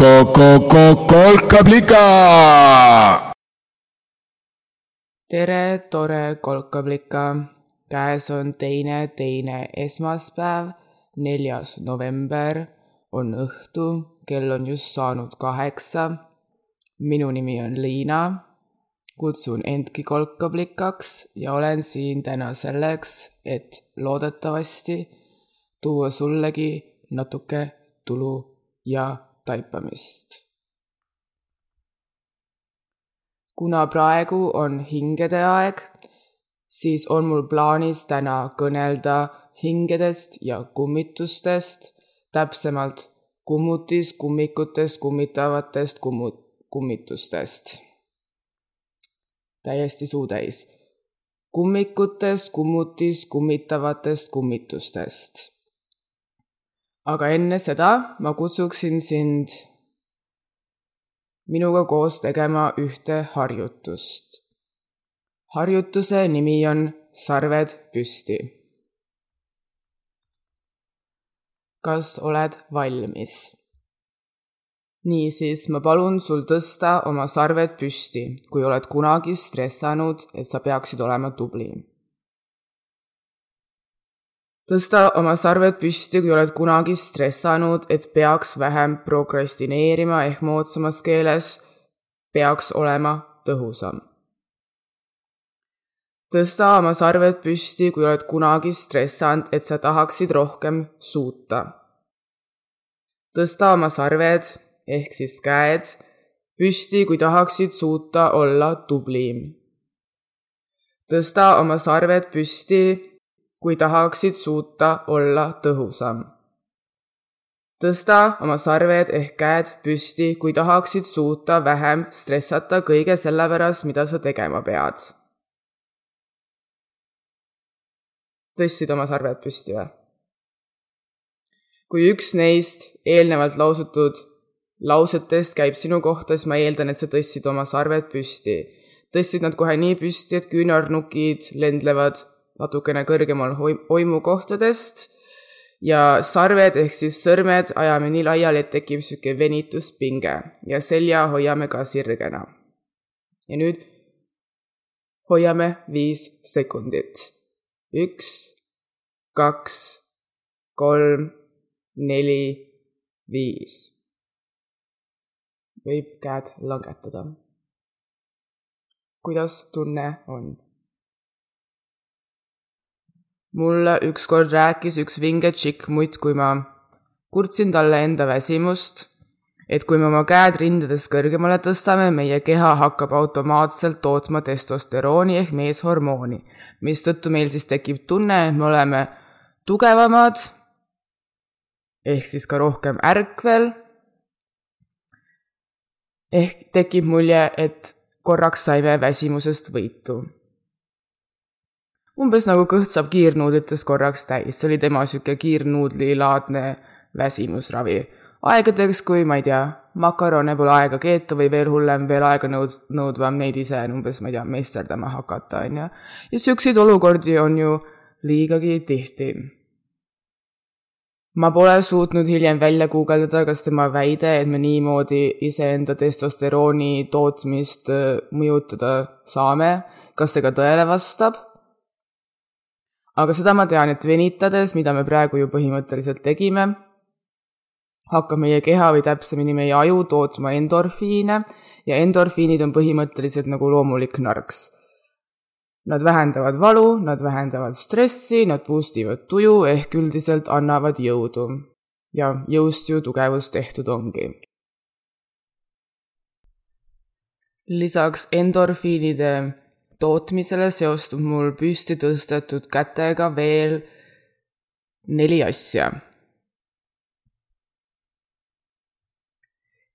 kolkablika. tere, tore kolkablika. käes on teine, teine esmaspäev, neljas november on õhtu, kell on just saanud kaheksa. minu nimi on Liina. kutsun endki kolkablikaks ja olen siin täna selleks, et loodetavasti tuua sullegi natuke tulu ja taipamist. kuna praegu on hingede aeg, siis on mul plaanis täna kõnelda hingedest ja kummitustest, täpsemalt kummutis, kummikutest, kummitavatest kummu-, kummitustest. täiesti suutäis. kummikutest, kummutis, kummitavatest kummitustest aga enne seda ma kutsuksin sind minuga koos tegema ühte harjutust. harjutuse nimi on sarved püsti. kas oled valmis? niisiis, ma palun sul tõsta oma sarved püsti, kui oled kunagi stressanud, et sa peaksid olema tubli tõsta oma sarved püsti, kui oled kunagi stressanud, et peaks vähem prokrastineerima ehk moodsamas keeles peaks olema tõhusam. tõsta oma sarved püsti, kui oled kunagi stressanud, et sa tahaksid rohkem suuta. tõsta oma sarved ehk siis käed püsti, kui tahaksid suuta olla tublim. tõsta oma sarved püsti kui tahaksid suuta olla tõhusam. tõsta oma sarved ehk käed püsti, kui tahaksid suuta vähem stressata kõige selle pärast, mida sa tegema pead. tõstsid oma sarved püsti või? kui üks neist eelnevalt lausutud lausetest käib sinu kohta, siis ma eeldan, et sa tõstsid oma sarved püsti. tõstsid nad kohe nii püsti, et küünarnukid lendlevad natukene kõrgemal oimukohtadest ja sarved ehk siis sõrmed ajame nii laiali, et tekib niisugune venituspinge ja selja hoiame ka sirgena. ja nüüd hoiame viis sekundit. üks, kaks, kolm, neli, viis. võib käed langetada. kuidas tunne on? Mulle ükskord rääkis üks vinge tšikk muudkui ma kurtsin talle enda väsimust, et kui me oma käed rindadest kõrgemale tõstame, meie keha hakkab automaatselt tootma testosterooni ehk meeshormooni, mistõttu meil siis tekib tunne, et me oleme tugevamad ehk siis ka rohkem ärkvel. ehk tekib mulje, et korraks saime väsimusest võitu umbes nagu kõht saab kiirnuudlitest korraks täis, see oli tema sihuke kiirnuudlilaadne väsimusravi. aegadeks, kui ma ei tea, makarone pole aega keeta või veel hullem, veel aega nõud-, nõudvam neid ise umbes, ma ei tea, meisterdama hakata, on ju. ja siukseid olukordi on ju liigagi tihti. ma pole suutnud hiljem välja guugeldada, kas tema väide, et me niimoodi iseenda testosterooni tootmist äh, mõjutada saame, kas see ka tõele vastab aga seda ma tean, et venitades, mida me praegu ju põhimõtteliselt tegime, hakkab meie keha või täpsemini meie aju tootma endorfiine ja endorfiinid on põhimõtteliselt nagu loomulik narks. Nad vähendavad valu, nad vähendavad stressi, nad boost ivad tuju ehk üldiselt annavad jõudu. ja jõust ju tugevus tehtud ongi. lisaks endorfiinide tootmisele seostub mul püsti tõstetud kätega veel neli asja.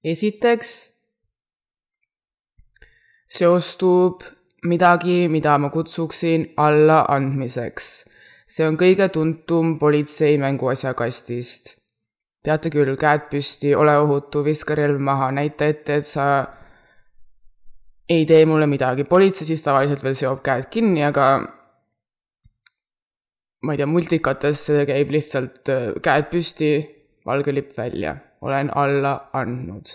esiteks seostub midagi, mida ma kutsuksin allaandmiseks. see on kõige tuntum politsei mänguasjakastist. teate küll, käed püsti, ole ohutu, viska relv maha, näita ette, et sa ei tee mulle midagi, politsei siis tavaliselt veel seob käed kinni, aga ma ei tea, multikates käib lihtsalt äh, käed püsti, valge lipp välja olen alla andnud.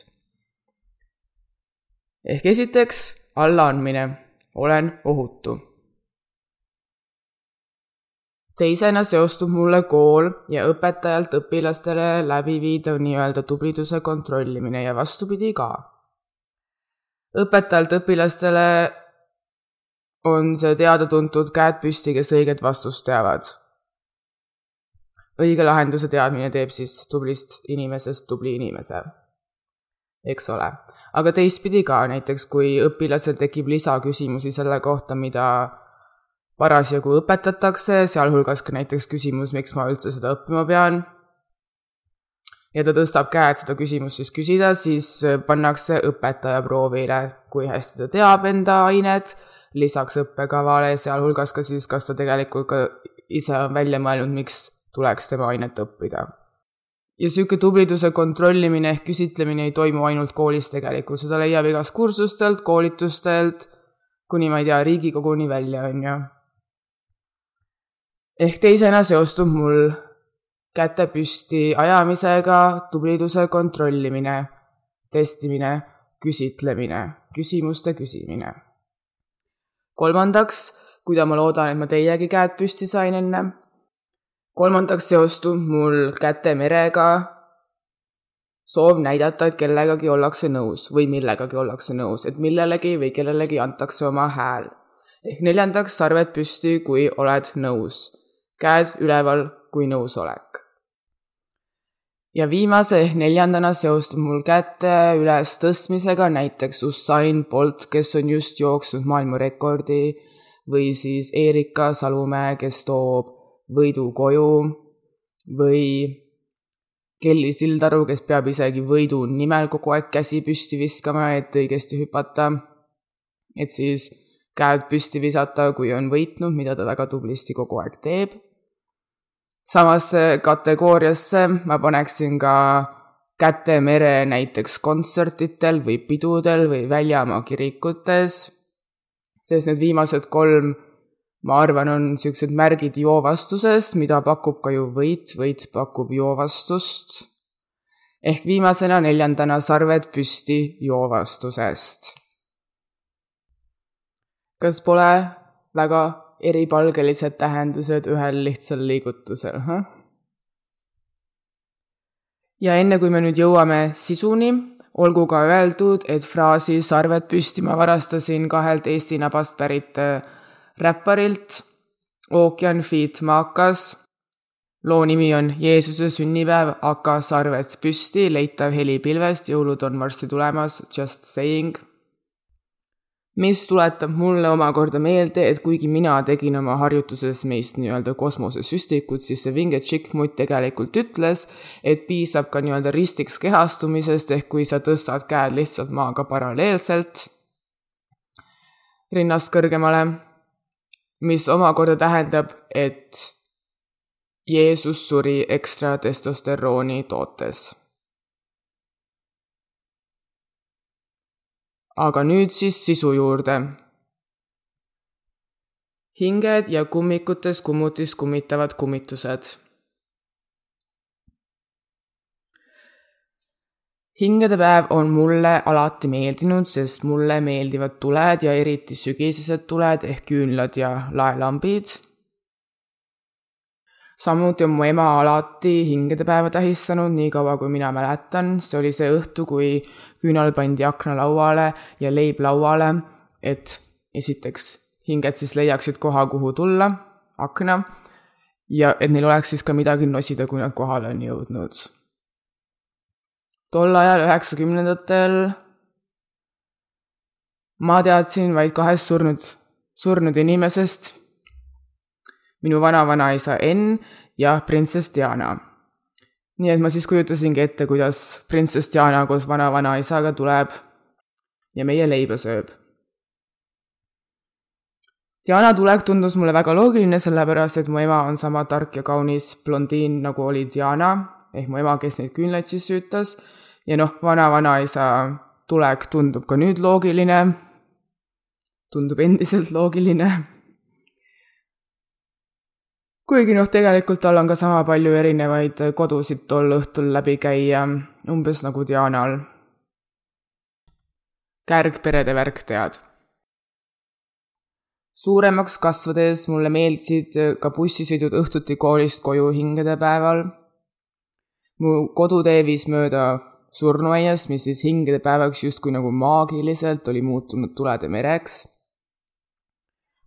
ehk esiteks allaandmine, olen ohutu. teisena seostub mulle kool ja õpetajalt õpilastele läbiviidav nii-öelda tubliduse kontrollimine ja vastupidi ka. Õpetajalt õpilastele on see teada-tuntud käed püsti, kes õiget vastust teavad õige lahenduse teadmine teeb siis tublist inimesest tubli inimese. eks ole. aga teistpidi ka, näiteks kui õpilasel tekib lisaküsimusi selle kohta, mida parasjagu õpetatakse, sealhulgas ka näiteks küsimus, miks ma üldse seda õppima pean, ja ta tõstab käe, et seda küsimust siis küsida, siis pannakse õpetaja proovile, kui hästi ta teab enda ainet, lisaks õppekavale, sealhulgas ka siis, kas ta tegelikult ka ise on välja mõelnud, miks tuleks tema ainet õppida. ja niisugune tubliduse kontrollimine ehk küsitlemine ei toimu ainult koolis tegelikult, seda leiab igast kursustelt, koolitustelt, kuni ma ei tea, Riigikoguni välja, on ju. ehk teisena seostub mul käte püsti ajamisega tubliduse kontrollimine, testimine, küsitlemine, küsimuste küsimine. kolmandaks, kuida ma loodan, et ma teiegi käed püsti sain enne kolmandaks seostub mul käte merega soov näidata, et kellegagi ollakse nõus või millegagi ollakse nõus, et millelegi või kellelegi antakse oma hääl. ehk neljandaks sarved püsti, kui oled nõus, käed üleval kui nõusolek. Ja viimase ehk neljandana seostub mul käte üles tõstmisega näiteks Usain Bolt, kes on just jooksnud maailmarekordi või siis Erika Salumäe, kes toob võidu koju või Kelly Sildaru, kes peab isegi võidu nimel kogu aeg käsi püsti viskama, et õigesti hüpata. et siis käed püsti visata, kui on võitnud, mida ta väga tublisti kogu aeg teeb. Samasse kategooriasse ma paneksin ka käte mere näiteks kontsertitel või pidudel või väljamaa kirikutes, sest need viimased kolm ma arvan, on niisugused märgid joovastusest, mida pakub ka ju võit, võit pakub joovastust. ehk viimasena neljandana sarved püsti joovastusest. kas pole väga eripalgelised tähendused ühel lihtsal liigutusel, huh? ja enne, kui me nüüd jõuame sisuni, olgu ka öeldud, et fraasi sarved püsti ma varastasin kahelt Eesti nabast pärit räpparilt Ookean Feet Maakas. loo nimi on Jeesuse sünnipäev, AK sarved püsti, leitav helipilvest, jõulud on varsti tulemas, just saying. Mis tuletab mulle omakorda meelde, et kuigi mina tegin oma harjutuses meist nii-öelda kosmosesüstikut, siis see vinge tšikk mutt tegelikult ütles, et piisab ka nii-öelda ristiks kehastumisest, ehk kui sa tõstad käed lihtsalt maaga paralleelselt rinnast kõrgemale mis omakorda tähendab, et Jeesus suri ekstra testosterooni tootes. Aga nüüd siis sisu juurde. hinged ja kummikutes kummutis kummitavad kummitused hingedepäev on mulle alati meeldinud, sest mulle meeldivad tuled ja eriti sügisesed tuled ehk küünlad ja laelambid. Samuti on mu ema alati hingedepäeva tähistanud, niikaua kui mina mäletan, see oli see õhtu, kui küünal pandi aknalauale ja leib lauale, et esiteks hinged siis leiaksid koha, kuhu tulla, akna, ja et neil oleks siis ka midagi nosida, kui nad kohale on jõudnud. Tol ajal, üheksakümnendatel, ma teadsin vaid kahest surnud, surnud inimesest, minu vanavanaisa Enn ja printsess Diana. nii et ma siis kujutasingi ette, kuidas printsess Diana koos vanavanaisaga tuleb ja meie leiba sööb. Diana tulek tundus mulle väga loogiline, sellepärast et mu ema on sama tark ja kaunis blondiin, nagu oli Diana, ehk mu ema, kes neid küünlaid siis süütas ja noh, vana-vanaisa tulek tundub ka nüüd loogiline, tundub endiselt loogiline. Kuigi noh, tegelikult tal on ka sama palju erinevaid kodusid tol õhtul läbi käia, umbes nagu Dianal. kärgperede värk, tead. suuremaks kasvades mulle meeldisid ka bussisõidud õhtuti koolist koju hingede päeval. mu kodutee viis mööda surnuaiast, mis siis hingede päevaks justkui nagu maagiliselt oli muutunud tulede mereks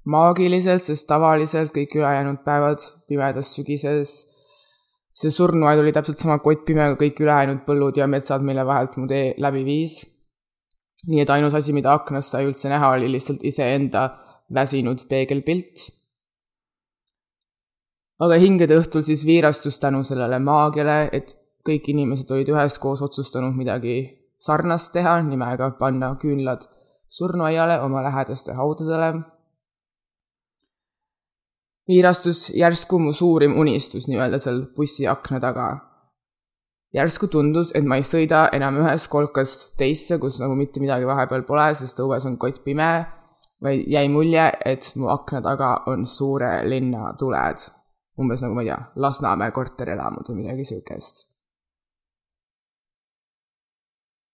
maagiliselt, sest tavaliselt kõik ülejäänud päevad pimedas sügises, see surnuaed oli täpselt sama kottpime kui kõik ülejäänud põllud ja metsad, mille vahelt mu tee läbi viis. nii et ainus asi, mida aknast sai üldse näha, oli lihtsalt iseenda väsinud peegelpilt. aga hingede õhtul siis viirastus tänu sellele maagiale, et kõik inimesed olid üheskoos otsustanud midagi sarnast teha, nimega panna küünlad surnuaiale oma lähedaste haudadele viirastus järsku mu suurim unistus nii-öelda seal bussi akna taga. järsku tundus, et ma ei sõida enam ühest kolkast teisse, kus nagu mitte midagi vahepeal pole, sest õues on kott pime, vaid jäi mulje, et mu akna taga on suure linna tuled. umbes nagu, ma ei tea, Lasnamäe korterelamud või midagi siukest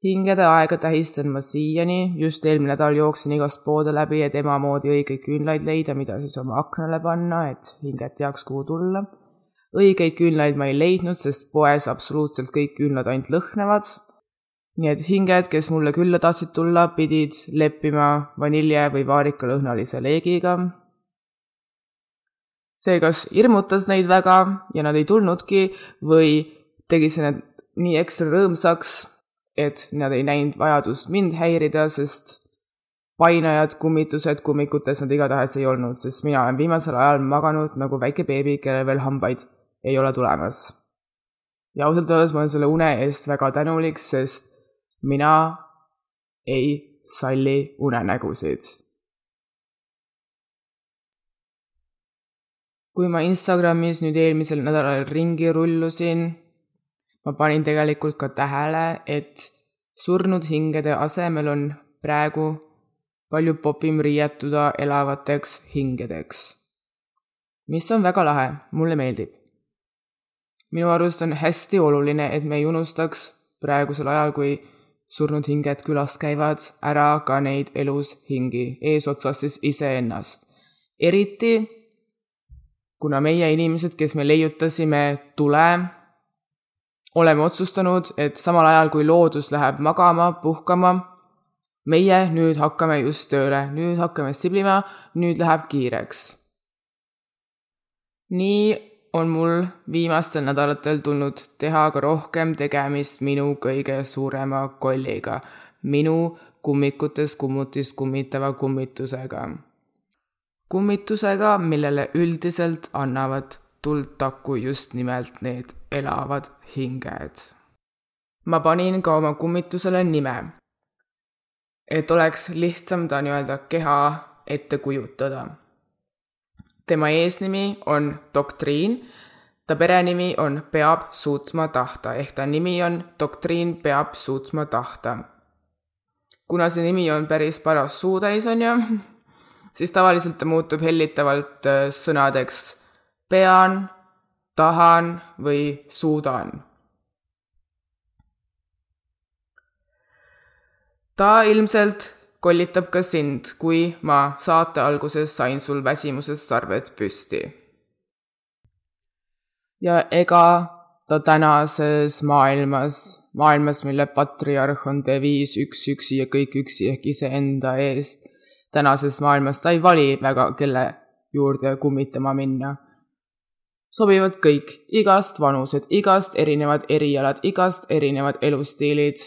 hingede aega tähistan ma siiani, just eelmine nädal jooksin igast poode läbi, et ema moodi õigeid küünlaid leida, mida siis oma aknale panna, et hinged teaks, kuhu tulla. õigeid küünlaid ma ei leidnud, sest poes absoluutselt kõik küünlad ainult lõhnevad. nii et hinged, kes mulle külla tahtsid tulla, pidid leppima vanilje või vaarikalõhnalise leegiga. see kas hirmutas neid väga ja nad ei tulnudki või tegi see need nii ekstra rõõmsaks et nad ei näinud vajadust mind häirida, sest painajad, kummitused kummikutes nad igatahes ei olnud, sest mina olen viimasel ajal maganud nagu väike beebi, kellel veel hambaid ei ole tulemas. ja ausalt öeldes ma olen selle une eest väga tänulik, sest mina ei salli unenägusid. kui ma Instagramis nüüd eelmisel nädalal ringi rullusin, ma panin tegelikult ka tähele, et surnud hingede asemel on praegu palju popim riietuda elavateks hingedeks. mis on väga lahe, mulle meeldib. minu arust on hästi oluline, et me ei unustaks praegusel ajal, kui surnud hinged külas käivad, ära ka neid elus hingi, eesotsas siis iseennast. eriti kuna meie inimesed, kes me leiutasime tule oleme otsustanud, et samal ajal, kui loodus läheb magama, puhkama, meie nüüd hakkame just tööle, nüüd hakkame siblima, nüüd läheb kiireks. nii on mul viimastel nädalatel tulnud teha ka rohkem tegemist minu kõige suurema kolliga, minu kummikutes kummutis kummitava kummitusega. kummitusega, millele üldiselt annavad tuld takku just nimelt need elavad hinged. ma panin ka oma kummitusele nime, et oleks lihtsam ta nii-öelda keha ette kujutada. tema eesnimi on Doktriin, ta perenimi on Peab suutma tahta ehk ta nimi on Doktriin peab suutma tahta. kuna see nimi on päris paras suutäis, on ju, siis tavaliselt ta muutub hellitavalt äh, sõnadeks pean, tahan või suudan. ta ilmselt kollitab ka sind, kui ma saate alguses sain sul väsimusest sarved püsti. ja ega ta tänases maailmas, maailmas, mille patriarh on deviis üks üksi ja kõik üksi ehk iseenda eest, tänases maailmas ta ei vali väga, kelle juurde kummitama minna sobivad kõik, igast vanused, igast erinevad erialad, igast erinevad elustiilid.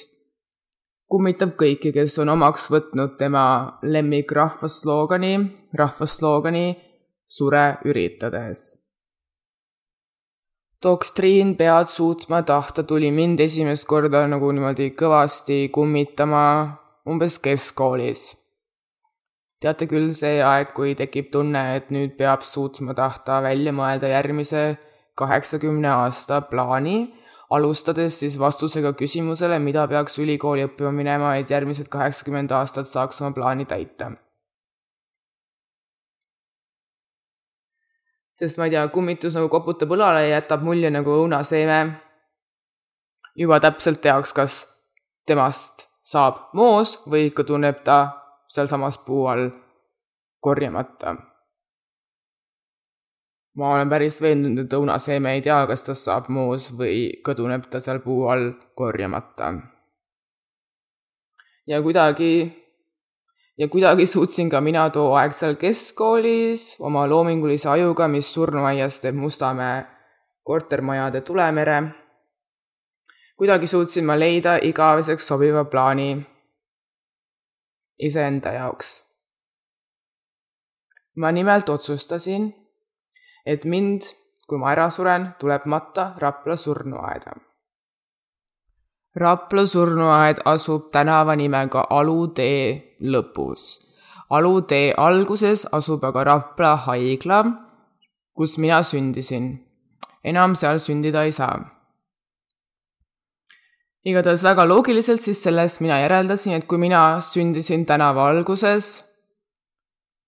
kummitab kõiki, kes on omaks võtnud tema lemmik rahvasloogani, rahvasloogani Sure üritades. doktriin pead suutma tahta tuli mind esimest korda nagu niimoodi kõvasti kummitama umbes keskkoolis teate küll, see aeg, kui tekib tunne, et nüüd peab suutma tahta välja mõelda järgmise kaheksakümne aasta plaani, alustades siis vastusega küsimusele, mida peaks ülikooli õppima minema, et järgmised kaheksakümmend aastat saaks oma plaani täita. sest ma ei tea, kummitus nagu koputab õlale ja jätab mulje nagu õunaseeme. juba täpselt teaks, kas temast saab moos või kõduneb ta sealsamas puu all korjamata. ma olen päris veendunud, et õunaseeme ei tea, kas tast saab moos või kõduneb ta seal puu all korjamata. ja kuidagi ja kuidagi suutsin ka mina too aeg seal keskkoolis oma loomingulise ajuga, mis surnuaias teeb Mustamäe kortermajade tulemere. kuidagi suutsin ma leida igaveseks sobiva plaani iseenda jaoks. ma nimelt otsustasin, et mind, kui ma ära suren, tuleb matta Rapla surnuaeda Rapla surnuaed asub tänava nimega Alutee lõpus. Alutee alguses asub aga Rapla haigla, kus mina sündisin. enam seal sündida ei saa. Igatahes väga loogiliselt siis sellest mina järeldasin, et kui mina sündisin tänava alguses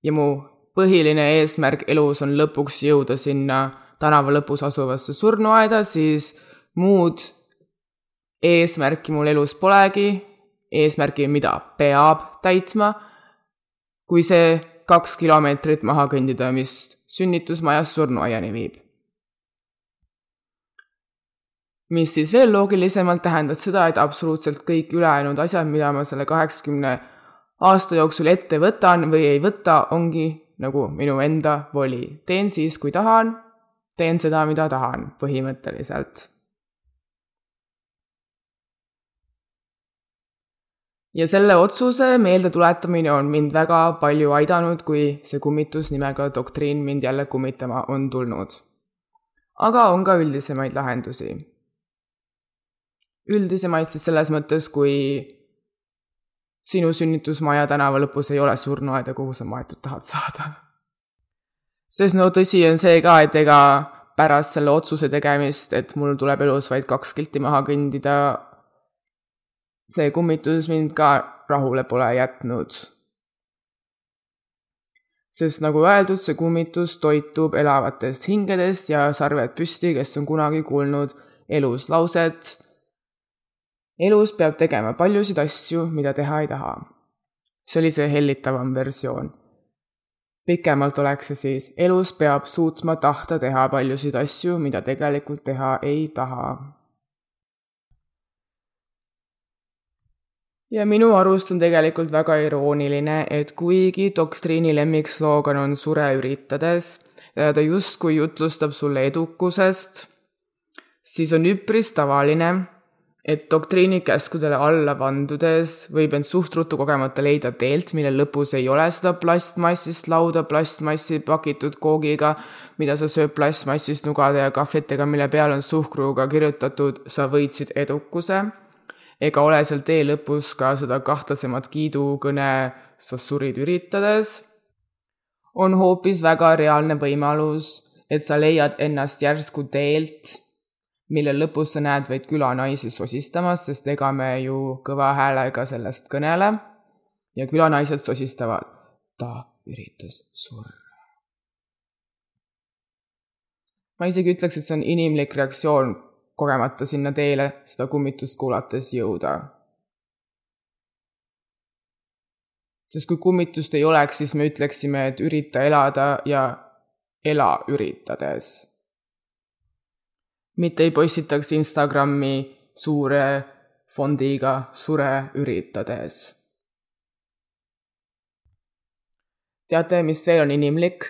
ja mu põhiline eesmärk elus on lõpuks jõuda sinna tänava lõpus asuvasse surnuaeda, siis muud eesmärki mul elus polegi, eesmärgi, mida peab täitma, kui see kaks kilomeetrit maha kõndida, mis sünnitusmajast surnuaiani viib. Mis siis veel loogilisemalt tähendas seda, et absoluutselt kõik ülejäänud asjad, mida ma selle kaheksakümne aasta jooksul ette võtan või ei võta, ongi nagu minu enda voli. teen siis, kui tahan, teen seda, mida tahan, põhimõtteliselt ja selle otsuse meeldetuletamine on mind väga palju aidanud, kui see kummitus nimega doktriin mind jälle kummitama on tulnud. aga on ka üldisemaid lahendusi. Üldisemaid siis selles mõttes, kui sinu sünnitusmaja tänava lõpus ei ole surnuaeda, kuhu sa maetud tahad saada. sest no tõsi on see ka, et ega pärast selle otsuse tegemist, et mul tuleb elus vaid kaks kilti maha kõndida, see kummitus mind ka rahule pole jätnud. sest nagu öeldud, see kummitus toitub elavatest hingedest ja sarved püsti, kes on kunagi kuulnud elus lauset. Elus peab tegema paljusid asju, mida teha ei taha. see oli see hellitavam versioon. pikemalt oleks see siis, elus peab suutma tahta teha paljusid asju, mida tegelikult teha ei taha ja minu arust on tegelikult väga irooniline, et kuigi doktriini lemmikslogan on Sure üritades, ta justkui jutlustab sulle edukusest, siis on üpris tavaline, et doktriini käskudele alla vandudes võib end suht ruttu kogemata leida teelt, mille lõpus ei ole seda plastmassist lauda plastmassi pakitud koogiga, mida sa sööd plastmassist nugade ja kahvlitega, mille peal on suhkruga kirjutatud sa võitsid edukuse. Ega ole seal tee lõpus ka seda kahtlasemat kiidukõne sa surid üritades, on hoopis väga reaalne võimalus, et sa leiad ennast järsku teelt, mille lõpus sa näed vaid külanaisi sosistamas, sest ega me ju kõva häälega sellest kõnele ja külanaised sosistavad. ta üritas surra. ma isegi ütleks, et see on inimlik reaktsioon kogemata sinna teele seda kummitust kuulates jõuda. sest kui kummitust ei oleks, siis me ütleksime, et ürita elada ja ela üritades. Mitte ei postitaks Instagrami suure fondiga sure üritades. teate, mis veel on inimlik?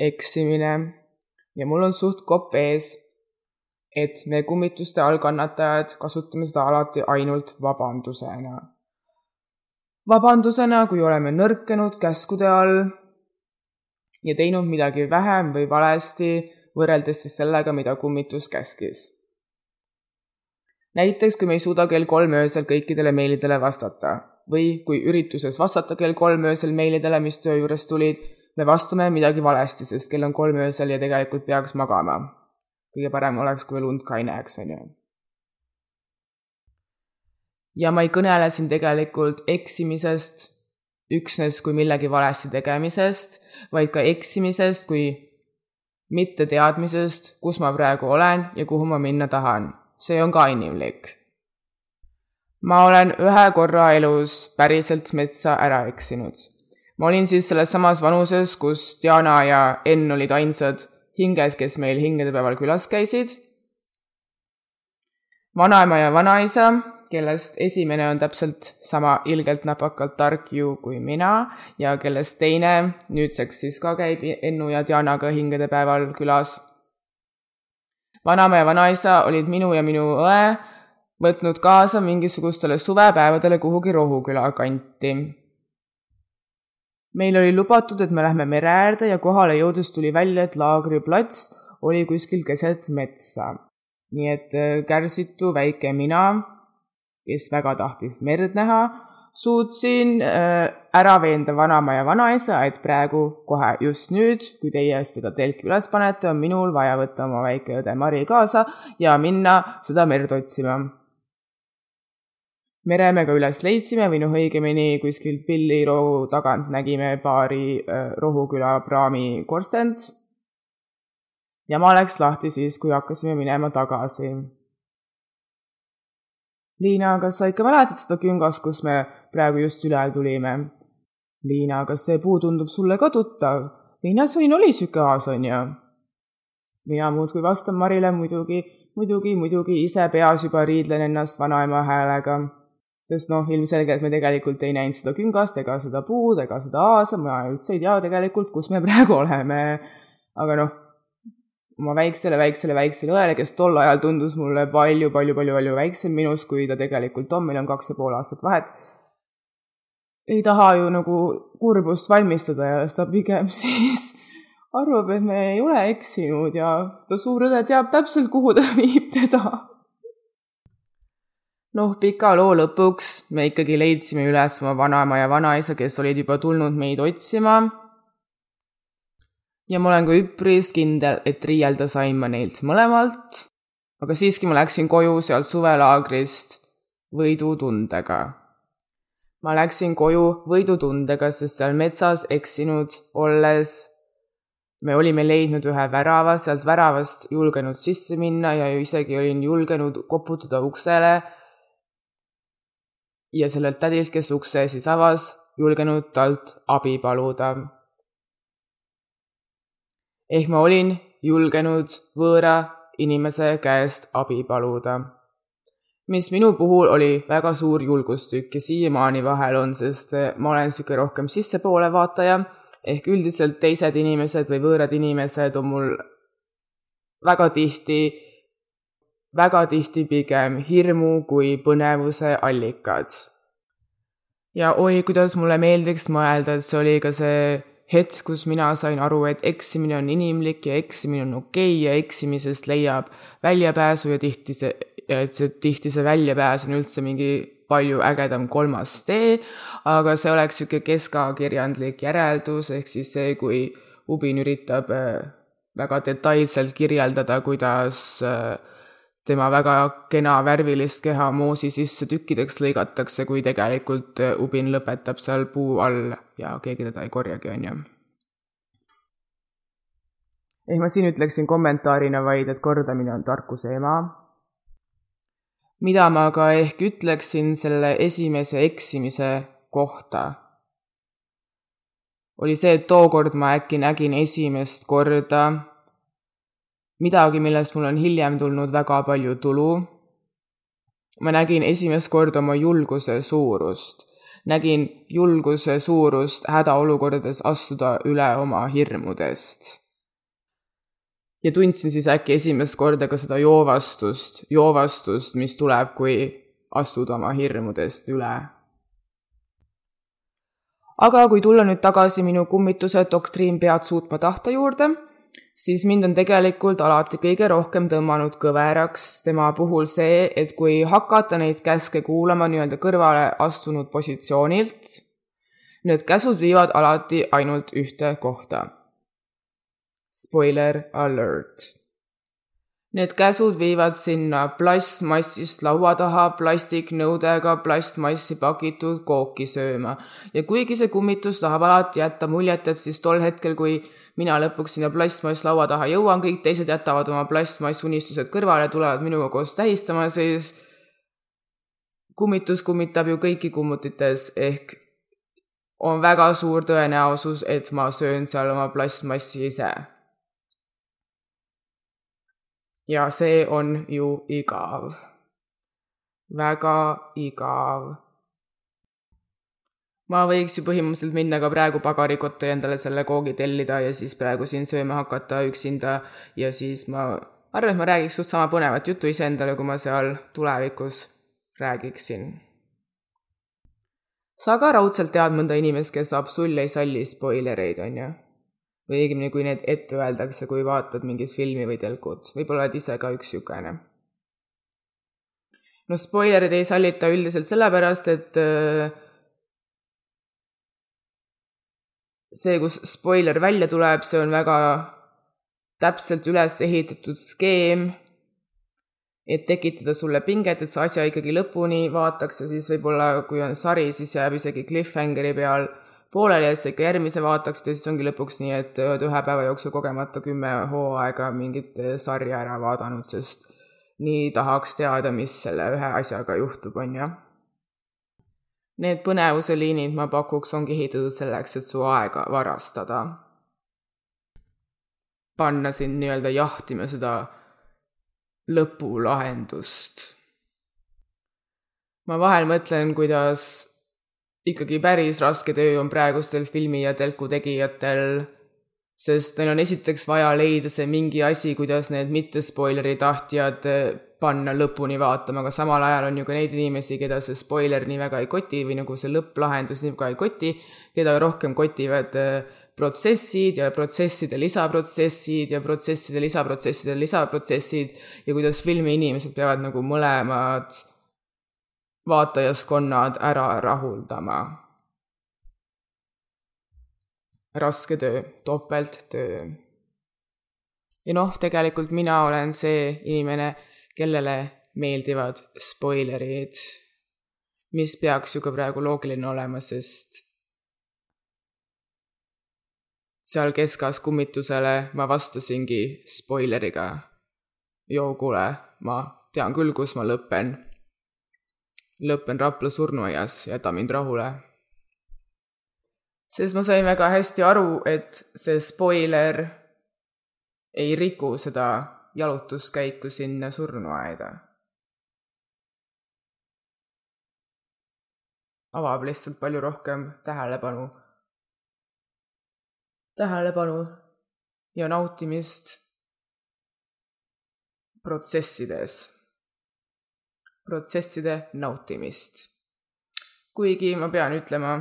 eksimine ja mul on suht kopp ees et me kummituste all kannatajad kasutame seda alati ainult vabandusena. vabandusena, kui oleme nõrkenud käskude all ja teinud midagi vähem või valesti, võrreldes siis sellega, mida kummitus käskis. näiteks, kui me ei suuda kell kolm öösel kõikidele meilidele vastata või kui ürituses vastata kell kolm öösel meilidele, mis töö juures tulid, me vastame midagi valesti, sest kell on kolm öösel ja tegelikult peaks magama kõige parem oleks, kui veel und ka ei näeks, on ju. ja ma ei kõnele siin tegelikult eksimisest üksnes kui millegi valesti tegemisest, vaid ka eksimisest kui mitte teadmisest, kus ma praegu olen ja kuhu ma minna tahan. see on ka inimlik. ma olen ühe korra elus päriselt metsa ära eksinud. ma olin siis selles samas vanuses, kus Diana ja Enn olid ainsad hinged, kes meil hingedepäeval külas käisid. vanaema ja vanaisa kellest esimene on täpselt sama ilgelt napakalt tark ju kui mina ja kellest teine nüüdseks siis ka käib Ennu ja Dianaga hingedepäeval külas. vanaema ja vanaisa olid minu ja minu õe võtnud kaasa mingisugustele suvepäevadele kuhugi Rohuküla kanti. meil oli lubatud, et me lähme mere äärde ja kohale jõudes tuli välja, et laagriplats oli kuskil keset metsa. nii et äh, kärsitu väike mina kes väga tahtis merd näha, suutsin äh, ära veenda vanaema ja vanaisa, et praegu kohe just nüüd, kui teie seda telki üles panete, on minul vaja võtta oma väike õde Mari kaasa ja minna seda merd otsima. mere me ka üles leidsime või noh, õigemini kuskil pillirohu tagant nägime paari äh, Rohuküla praami korstent. jama läks lahti siis, kui hakkasime minema tagasi Liina, kas sa ikka mäletad seda küngast, kus me praegu just üle tulime? Liina, kas see puu tundub sulle ka tuttav? Liina, sõin oli sihuke aas, on ju? mina muudkui vastan Marile muidugi, muidugi, muidugi ise peas juba riidlen ennast vanaema häälega. sest noh, ilmselgelt me tegelikult ei näinud seda küngast ega seda puud ega seda aasa, ma üldse ei tea tegelikult, kus me praegu oleme. aga noh, oma väiksele, väiksele, väiksele õele, kes tol ajal tundus mulle palju, palju, palju, palju väiksem minust, kui ta tegelikult on, meil on kaks ja pool aastat vahet. ei taha ju nagu kurbust valmistada ja ta pigem siis arvab, et me ei ole eksinud ja ta suur õde teab täpselt, kuhu ta viib teda. noh, pika loo lõpuks me ikkagi leidsime üles oma vanaema ja vanaisa, kes olid juba tulnud meid otsima ja ma olen ka üpris kindel, et riielda sain ma neilt mõlemalt, aga siiski ma läksin koju sealt suvelaagrist võidutundega. ma läksin koju võidutundega, sest seal metsas eksinud olles me olime leidnud ühe värava, sealt väravast julgenud sisse minna ja isegi olin julgenud koputada uksele. Ja sellelt tädilt, kes ukse siis avas, julgenud talt abi paluda ehk ma olin julgenud võõra inimese käest abi paluda. mis minu puhul oli väga suur julgustükk ja siiamaani vahel on, sest ma olen niisugune rohkem sissepoole vaataja, ehk üldiselt teised inimesed või võõrad inimesed on mul väga tihti, väga tihti pigem hirmu kui põnevuse allikad. ja oi, kuidas mulle meeldiks mõelda, et see oli ka see hetk, kus mina sain aru, et eksimine on inimlik ja eksimine on okei okay ja eksimisest leiab väljapääsu ja tihti see, et see, tihti see väljapääs on üldse mingi palju ägedam kolmas tee, aga see oleks niisugune keskakirjandlik järeldus, ehk siis see, kui Ubin üritab äh, väga detailselt kirjeldada, kuidas äh, tema väga kena värvilist keha moosi sisse tükkideks lõigatakse, kui tegelikult äh, ubin lõpetab seal puu all ja keegi teda ei korjagi, on ju. ehk ma siin ütleksin kommentaarina vaid, et kordamine on tarkuse ema. mida ma ka ehk ütleksin selle esimese eksimise kohta, oli see, et tookord ma äkki nägin esimest korda midagi, millest mul on hiljem tulnud väga palju tulu. ma nägin esimest korda oma julguse suurust, nägin julguse suurust hädaolukordades astuda üle oma hirmudest. ja tundsin siis äkki esimest korda ka seda joovastust, joovastust, mis tuleb, kui astuda oma hirmudest üle aga kui tulla nüüd tagasi minu kummituse doktriin pead suutma tahta juurde siis mind on tegelikult alati kõige rohkem tõmmanud kõveraks tema puhul see, et kui hakata neid käske kuulama nii-öelda kõrvale astunud positsioonilt, need käsud viivad alati ainult ühte kohta. Spoiler alert. Need käsud viivad sinna plastmassist laua taha plastiknõudega plastmassi pakitud kooki sööma. ja kuigi see kummitus tahab alati jätta muljet, et siis tol hetkel, kui mina lõpuks sinna plastmasslaua taha jõuan, kõik teised jätavad oma plastmassunistused kõrvale, tulevad minuga koos tähistama, siis kummitus kummitab ju kõiki kummutites, ehk on väga suur tõenäosus, et ma söön seal oma plastmassi ise ja see on ju igav. väga igav. Ma võiks ju põhimõtteliselt minna ka praegu pagarikotta ja endale selle koogi tellida ja siis praegu siin sööma hakata üksinda ja siis ma arvan, et ma räägiks suht sama põnevat juttu iseendale, kui ma seal tulevikus räägiksin. sa ka raudselt tead mõnda inimest, kes absoluutselt ei salli spoilereid, on ju? või õigemini, kui need ette öeldakse, kui vaatad mingit filmi või telkut, võib-olla oled ise ka üks niisugune. no spoilerid ei sallita üldiselt sellepärast, et äh, see, kus spoiler välja tuleb, see on väga täpselt üles ehitatud skeem, et tekitada sulle pinget, et sa asja ikkagi lõpuni vaataks ja siis võib-olla, kui on sari, siis jääb isegi cliffhangeri peal pooleli, et sa ikka järgmise vaataksid ja siis ongi lõpuks nii, et oled ühe päeva jooksul kogemata kümme hooaega mingit sarja ära vaadanud, sest nii tahaks teada, mis selle ühe asjaga juhtub, on ju. Need põnevuse liinid, ma pakuks, ongi ehitatud selleks, et su aega varastada. panna sind nii-öelda jahtima seda lõpulahendust. ma vahel mõtlen, kuidas ikkagi päris raske töö on praegustel filmi ja telku tegijatel, sest neil on esiteks vaja leida see mingi asi, kuidas need mittespoileri tahtjad panna lõpuni vaatama, aga samal ajal on ju ka neid inimesi, keda see spoiler nii väga ei koti või nagu see lõpplahendus nii väga ei koti, keda rohkem kotivad eh, protsessid ja protsesside lisaprotsessid ja protsesside lisaprotsesside lisaprotsessid ja kuidas filmi inimesed peavad nagu mõlemad vaatajaskonnad ära rahuldama. raske töö, topelttöö. ja noh, tegelikult mina olen see inimene, kellele meeldivad spoilerid, mis peaks ju ka praegu loogiline olema, sest seal keskas kummitusele ma vastasingi spoileriga. joo, kuule, ma tean küll, kus ma lõpen lõppen Rapla surnuaias, jäta mind rahule. sest ma sain väga hästi aru, et see spoiler ei riku seda jalutuskäiku sinna surnuaeda. avab lihtsalt palju rohkem tähelepanu, tähelepanu ja nautimist protsessides protsesside nautimist. kuigi ma pean ütlema,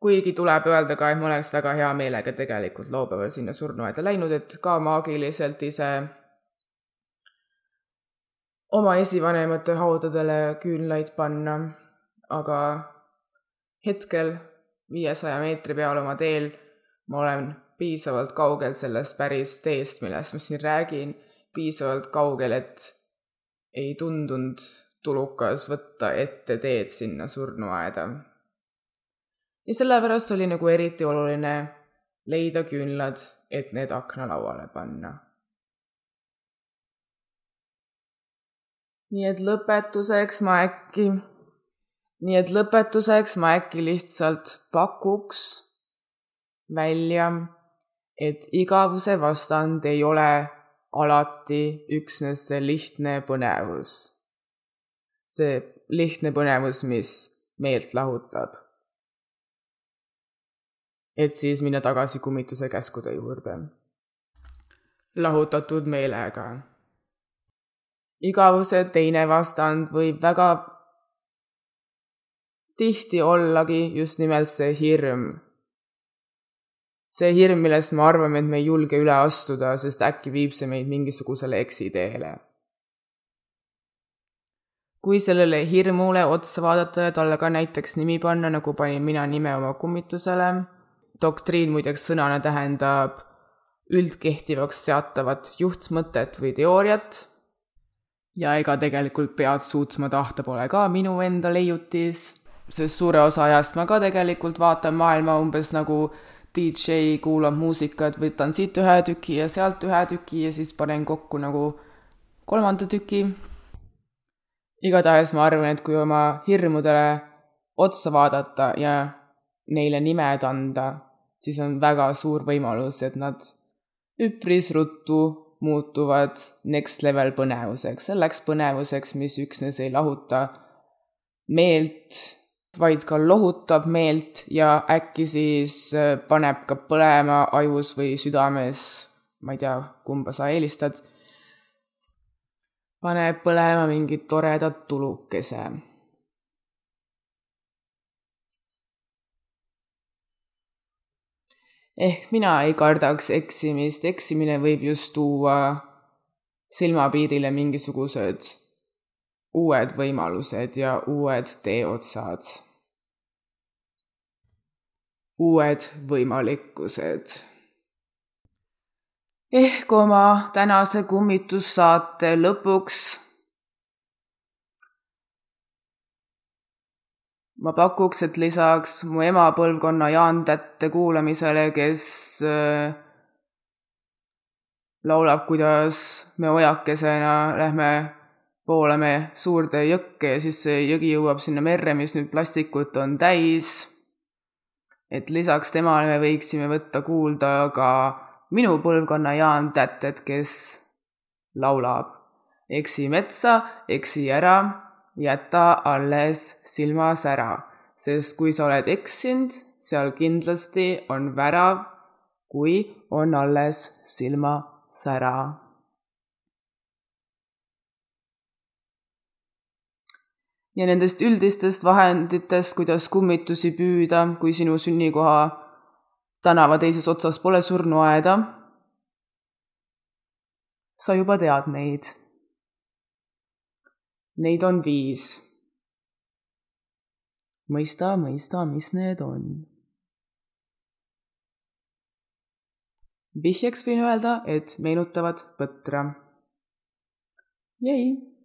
kuigi tuleb öelda ka, et ma oleks väga hea meelega tegelikult laupäeval sinna surnuaeda läinud, et ka maagiliselt ise oma esivanemate haudadele küünlaid panna, aga hetkel viiesaja meetri peal oma teel ma olen piisavalt kaugel sellest päris teest, millest ma siin räägin, piisavalt kaugel, et ei tundunud tulukas võtta ette teed sinna surnuaeda. Ja sellepärast oli nagu eriti oluline leida küünlad, et need aknalauale panna. nii et lõpetuseks ma äkki, nii et lõpetuseks ma äkki lihtsalt pakuks välja, et igavuse vastand ei ole alati üksnes see lihtne põnevus. see lihtne põnevus, mis meelt lahutab. Et siis minna tagasi kummituse käskude juurde. lahutatud meelega. igavuse teine vastand võib väga tihti ollagi just nimelt see hirm see hirm, millest me arvame, et me ei julge üle astuda, sest äkki viib see meid mingisugusele eksiteele. kui sellele hirmule otsa vaadata ja talle ka näiteks nimi panna, nagu panin mina nime oma kummitusele, doktriin muideks sõnana tähendab üldkehtivaks seatavat juhtmõtet või teooriat. ja ega tegelikult pead suutma tahta pole ka minu enda leiutis, sest suure osa ajast ma ka tegelikult vaatan maailma umbes nagu DJ kuulab muusikat, võtan siit ühe tüki ja sealt ühe tüki ja siis panen kokku nagu kolmanda tüki. igatahes ma arvan, et kui oma hirmudele otsa vaadata ja neile nimed anda, siis on väga suur võimalus, et nad üpris ruttu muutuvad next level põnevuseks, selleks põnevuseks, mis üksnes ei lahuta meelt, vaid ka lohutab meelt ja äkki siis äh, paneb ka põlema ajus või südames, ma ei tea, kumba sa eelistad, paneb põlema mingi toreda tulukese ehk mina ei kardaks eksimist, eksimine võib just tuua silmapiirile mingisugused uued võimalused ja uued teeotsad. uued võimalikkused. ehk oma tänase kummitussaate lõpuks ma pakuks, et lisaks mu ema põlvkonna Jaan Tätte kuulamisele, kes äh, laulab, kuidas me ojakesena lähme voolame suurde jõkke ja siis see jõgi jõuab sinna merre, mis nüüd plastikut on täis. et lisaks temale me võiksime võtta kuulda ka minu põlvkonna Jaan Tätet, kes laulab eksi metsa, eksi ära jäta alles silmasära, sest kui sa oled eksinud, seal kindlasti on värav, kui on alles silmasära. ja nendest üldistest vahenditest, kuidas kummitusi püüda, kui sinu sünnikoha tänava teises otsas pole surnuaeda. sa juba tead neid Neid on viis. mõista, mõista, mis need on. vihjeks võin öelda, et meenutavad põtra. jäi